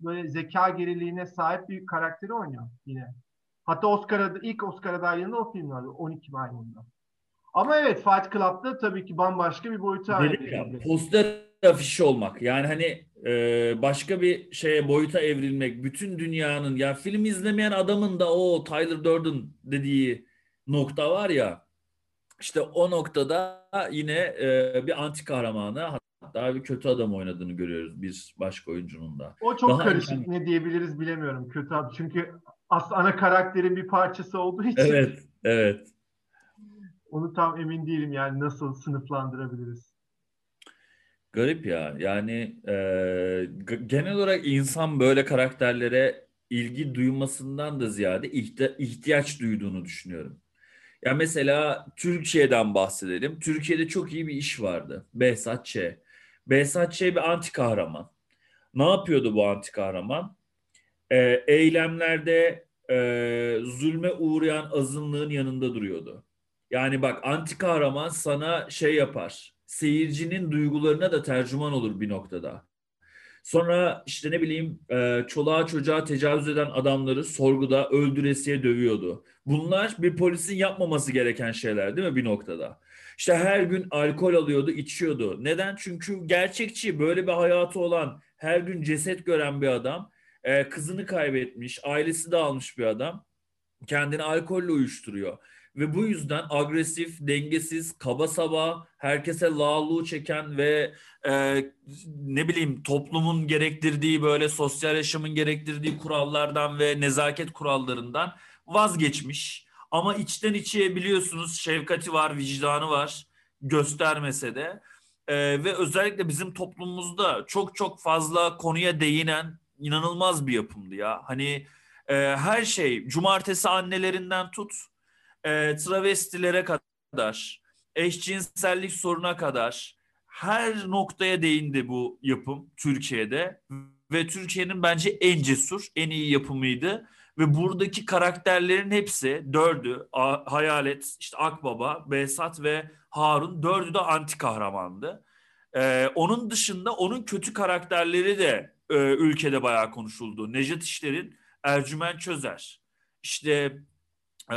böyle zeka geriliğine sahip bir karakteri oynuyor yine. Hatta Oscar'a ilk Oscar adaylığında o film vardı 12 Maymun'da. Ama evet Fight Club'da tabii ki bambaşka bir boyutu. Dedik ya poster afişi olmak. Yani hani e, başka bir şeye boyuta evrilmek. Bütün dünyanın ya film izlemeyen adamın da o Tyler Durden dediği nokta var ya. İşte o noktada yine e, bir anti kahramanı hatta bir kötü adam oynadığını görüyoruz bir başka oyuncunun da. O çok Daha karışık erken... ne diyebiliriz bilemiyorum kötü adam. Çünkü aslında ana karakterin bir parçası olduğu için. Evet, evet. Onu tam emin değilim yani nasıl sınıflandırabiliriz. Garip ya. Yani e, genel olarak insan böyle karakterlere ilgi duymasından da ziyade ihti- ihtiyaç duyduğunu düşünüyorum. Ya mesela Türkiye'den bahsedelim. Türkiye'de çok iyi bir iş vardı. Behzat Ç. Behzat Ç bir anti kahraman. Ne yapıyordu bu anti kahraman? E, eylemlerde e, zulme uğrayan azınlığın yanında duruyordu. Yani bak anti kahraman sana şey yapar seyircinin duygularına da tercüman olur bir noktada. Sonra işte ne bileyim e, çoluğa çocuğa tecavüz eden adamları sorguda öldüresiye dövüyordu. Bunlar bir polisin yapmaması gereken şeyler değil mi bir noktada? İşte her gün alkol alıyordu, içiyordu. Neden? Çünkü gerçekçi, böyle bir hayatı olan, her gün ceset gören bir adam, e, kızını kaybetmiş, ailesi dağılmış bir adam kendini alkolle uyuşturuyor ve bu yüzden agresif, dengesiz, kaba saba, herkese lağluğu çeken ve e, ne bileyim toplumun gerektirdiği böyle sosyal yaşamın gerektirdiği kurallardan ve nezaket kurallarından vazgeçmiş. Ama içten içe biliyorsunuz şefkati var, vicdanı var göstermese de. E, ve özellikle bizim toplumumuzda çok çok fazla konuya değinen inanılmaz bir yapımdı ya. Hani e, her şey cumartesi annelerinden tut e, travestilere kadar, eşcinsellik soruna kadar her noktaya değindi bu yapım Türkiye'de ve Türkiye'nin bence en cesur, en iyi yapımıydı ve buradaki karakterlerin hepsi dördü Hayalet, işte Akbaba, Behzat ve Harun dördü de anti kahramandı. Ee, onun dışında onun kötü karakterleri de e, ülkede bayağı konuşuldu. Nejat İşler'in Ercüment Çözer. İşte ee,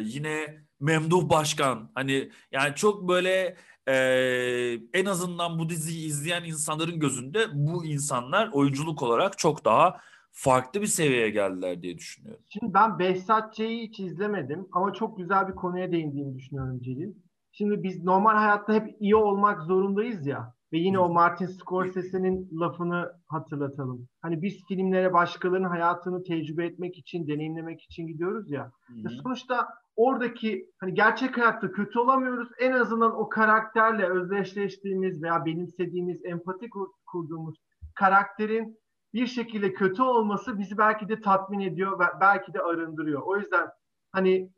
yine Memduh Başkan hani yani çok böyle e, en azından bu diziyi izleyen insanların gözünde bu insanlar oyunculuk olarak çok daha farklı bir seviyeye geldiler diye düşünüyorum. Şimdi ben Behzat Ç'yi hiç izlemedim ama çok güzel bir konuya değindiğini düşünüyorum Celil. Şimdi biz normal hayatta hep iyi olmak zorundayız ya. Ve yine o Martin Scorsese'nin lafını hatırlatalım. Hani biz filmlere başkalarının hayatını tecrübe etmek için, deneyimlemek için gidiyoruz ya. Hı Sonuçta oradaki hani gerçek hayatta kötü olamıyoruz. En azından o karakterle özdeşleştiğimiz veya benimsediğimiz, empati kurduğumuz karakterin bir şekilde kötü olması bizi belki de tatmin ediyor ve belki de arındırıyor. O yüzden hani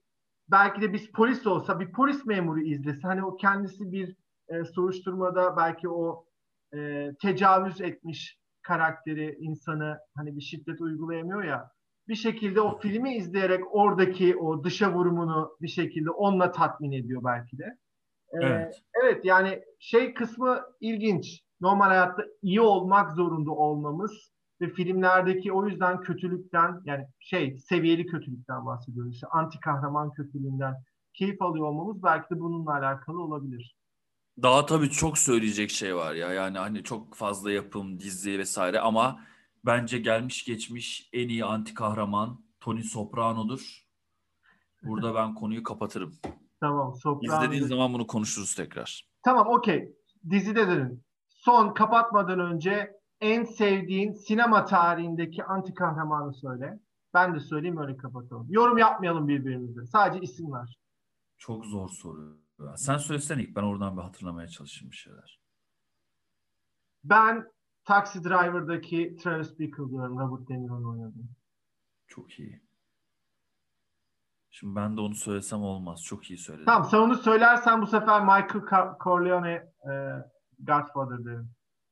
belki de biz polis olsa bir polis memuru izlese hani o kendisi bir e, soruşturmada belki o e, tecavüz etmiş karakteri insanı hani bir şiddet uygulayamıyor ya bir şekilde o filmi izleyerek oradaki o dışa vurumunu bir şekilde onunla tatmin ediyor belki de. Ee, evet. evet yani şey kısmı ilginç. normal hayatta iyi olmak zorunda olmamız ve filmlerdeki o yüzden kötülükten yani şey seviyeli kötülükten bahsediyoruz. İşte anti kahraman kötülüğünden keyif alıyor olmamız belki de bununla alakalı olabilir. Daha tabii çok söyleyecek şey var ya. Yani hani çok fazla yapım, dizi vesaire ama bence gelmiş geçmiş en iyi anti kahraman Tony Soprano'dur. Burada ben konuyu kapatırım. Tamam. Soprano. İzlediğin zaman bunu konuşuruz tekrar. Tamam okey. Dizide dönün. Son kapatmadan önce en sevdiğin sinema tarihindeki anti kahramanı söyle. Ben de söyleyeyim öyle kapatalım. Yorum yapmayalım birbirimize. Sadece isim ver. Çok zor soru. Sen söylesene ilk ben oradan bir hatırlamaya çalışayım bir şeyler. Ben Taxi Driver'daki Travis Bickle diyorum. Robert De Niro'nun oynadığı. Çok iyi. Şimdi ben de onu söylesem olmaz. Çok iyi söyledin. Tamam sen onu söylersen bu sefer Michael Corleone e, Godfather derim.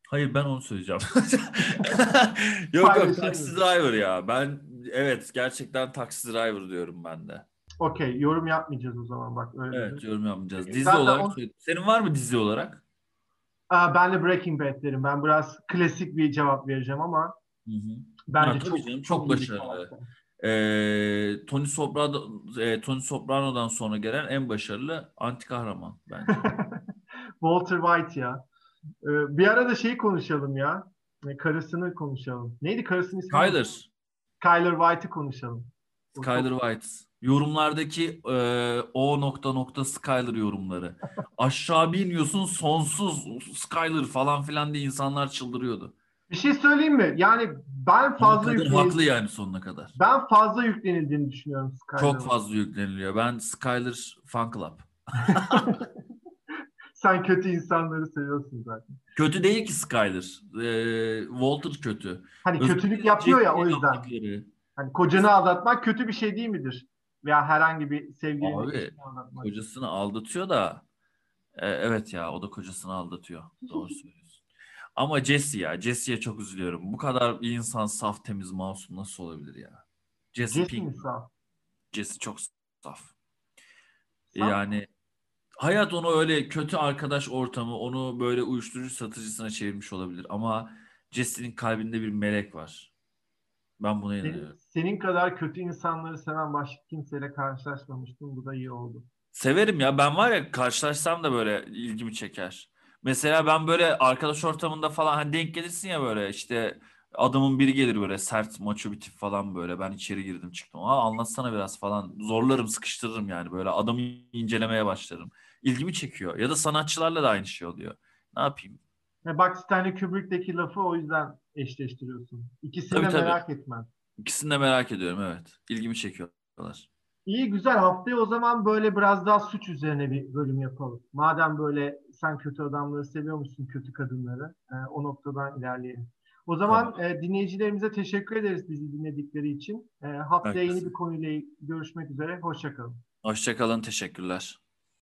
Hayır ben onu söyleyeceğim. yok yok. Taxi Driver ya. Ben evet gerçekten Taxi Driver diyorum ben de. Okey yorum yapmayacağız o zaman bak öyle. Evet dedi. yorum yapmayacağız. Dizi Zaten olarak o- Senin var mı dizi olarak? Aa, ben de Breaking Bad derim. Ben biraz klasik bir cevap vereceğim ama Hı hı. bence tabii çok, canım, çok başarılı. Ee, Tony Soprano e, Tony Soprano'dan sonra gelen en başarılı anti kahraman bence. Walter White ya. Ee, bir ara da şeyi konuşalım ya. Ee, Karısını konuşalım. Neydi karısının ismi? Skyler. Skyler White'ı konuşalım. Skyler White. Yorumlardaki e, o nokta nokta Skyler yorumları. Aşağı bir iniyorsun sonsuz Skyler falan filan diye insanlar çıldırıyordu. Bir şey söyleyeyim mi? Yani ben fazla kadın yüklenil- haklı yani sonuna kadar. ben fazla yüklenildiğini düşünüyorum Skyler'a. Çok fazla yükleniliyor. Ben Skyler Fan Club. Sen kötü insanları seviyorsun zaten. Kötü değil ki Skyler. Ee, Walter kötü. Hani Özgür kötülük yapıyor ya o yüzden. yaptıkları. Hani kocanı aldatmak kötü bir şey değil midir? Veya herhangi bir sevgilini Abi, aldatmak. Kocasını aldatıyor da e, evet ya o da kocasını aldatıyor. Doğru söylüyorsun. Ama Jesse ya Jesse'ye çok üzülüyorum. Bu kadar bir insan saf temiz masum nasıl olabilir ya? Jesse, Jesse Pink. sağ? Jesse çok saf. Saf Yani hayat onu öyle kötü arkadaş ortamı onu böyle uyuşturucu satıcısına çevirmiş olabilir ama Jesse'nin kalbinde bir melek var. Ben buna Senin, inanıyorum. senin kadar kötü insanları seven başka kimseyle karşılaşmamıştım. Bu da iyi oldu. Severim ya. Ben var ya karşılaşsam da böyle ilgimi çeker. Mesela ben böyle arkadaş ortamında falan hani denk gelirsin ya böyle işte adamın biri gelir böyle sert maço bir tip falan böyle. Ben içeri girdim çıktım. Aa anlatsana biraz falan. Zorlarım sıkıştırırım yani böyle adamı incelemeye başlarım. İlgimi çekiyor. Ya da sanatçılarla da aynı şey oluyor. Ne yapayım? Ve bak Stanley Kubrick'teki lafı o yüzden eşleştiriyorsun. İkisini Tabii, de tabii. merak etmem. İkisini de merak ediyorum evet. İlgimi çekiyorlar. İyi güzel haftaya o zaman böyle biraz daha suç üzerine bir bölüm yapalım. Madem böyle sen kötü adamları seviyormuşsun kötü kadınları e, o noktadan ilerleyelim. O zaman Tamam. e, dinleyicilerimize teşekkür ederiz bizi dinledikleri için. E, haftaya Herkese. yeni bir konuyla görüşmek üzere. Hoşçakalın. Hoşçakalın. Teşekkürler.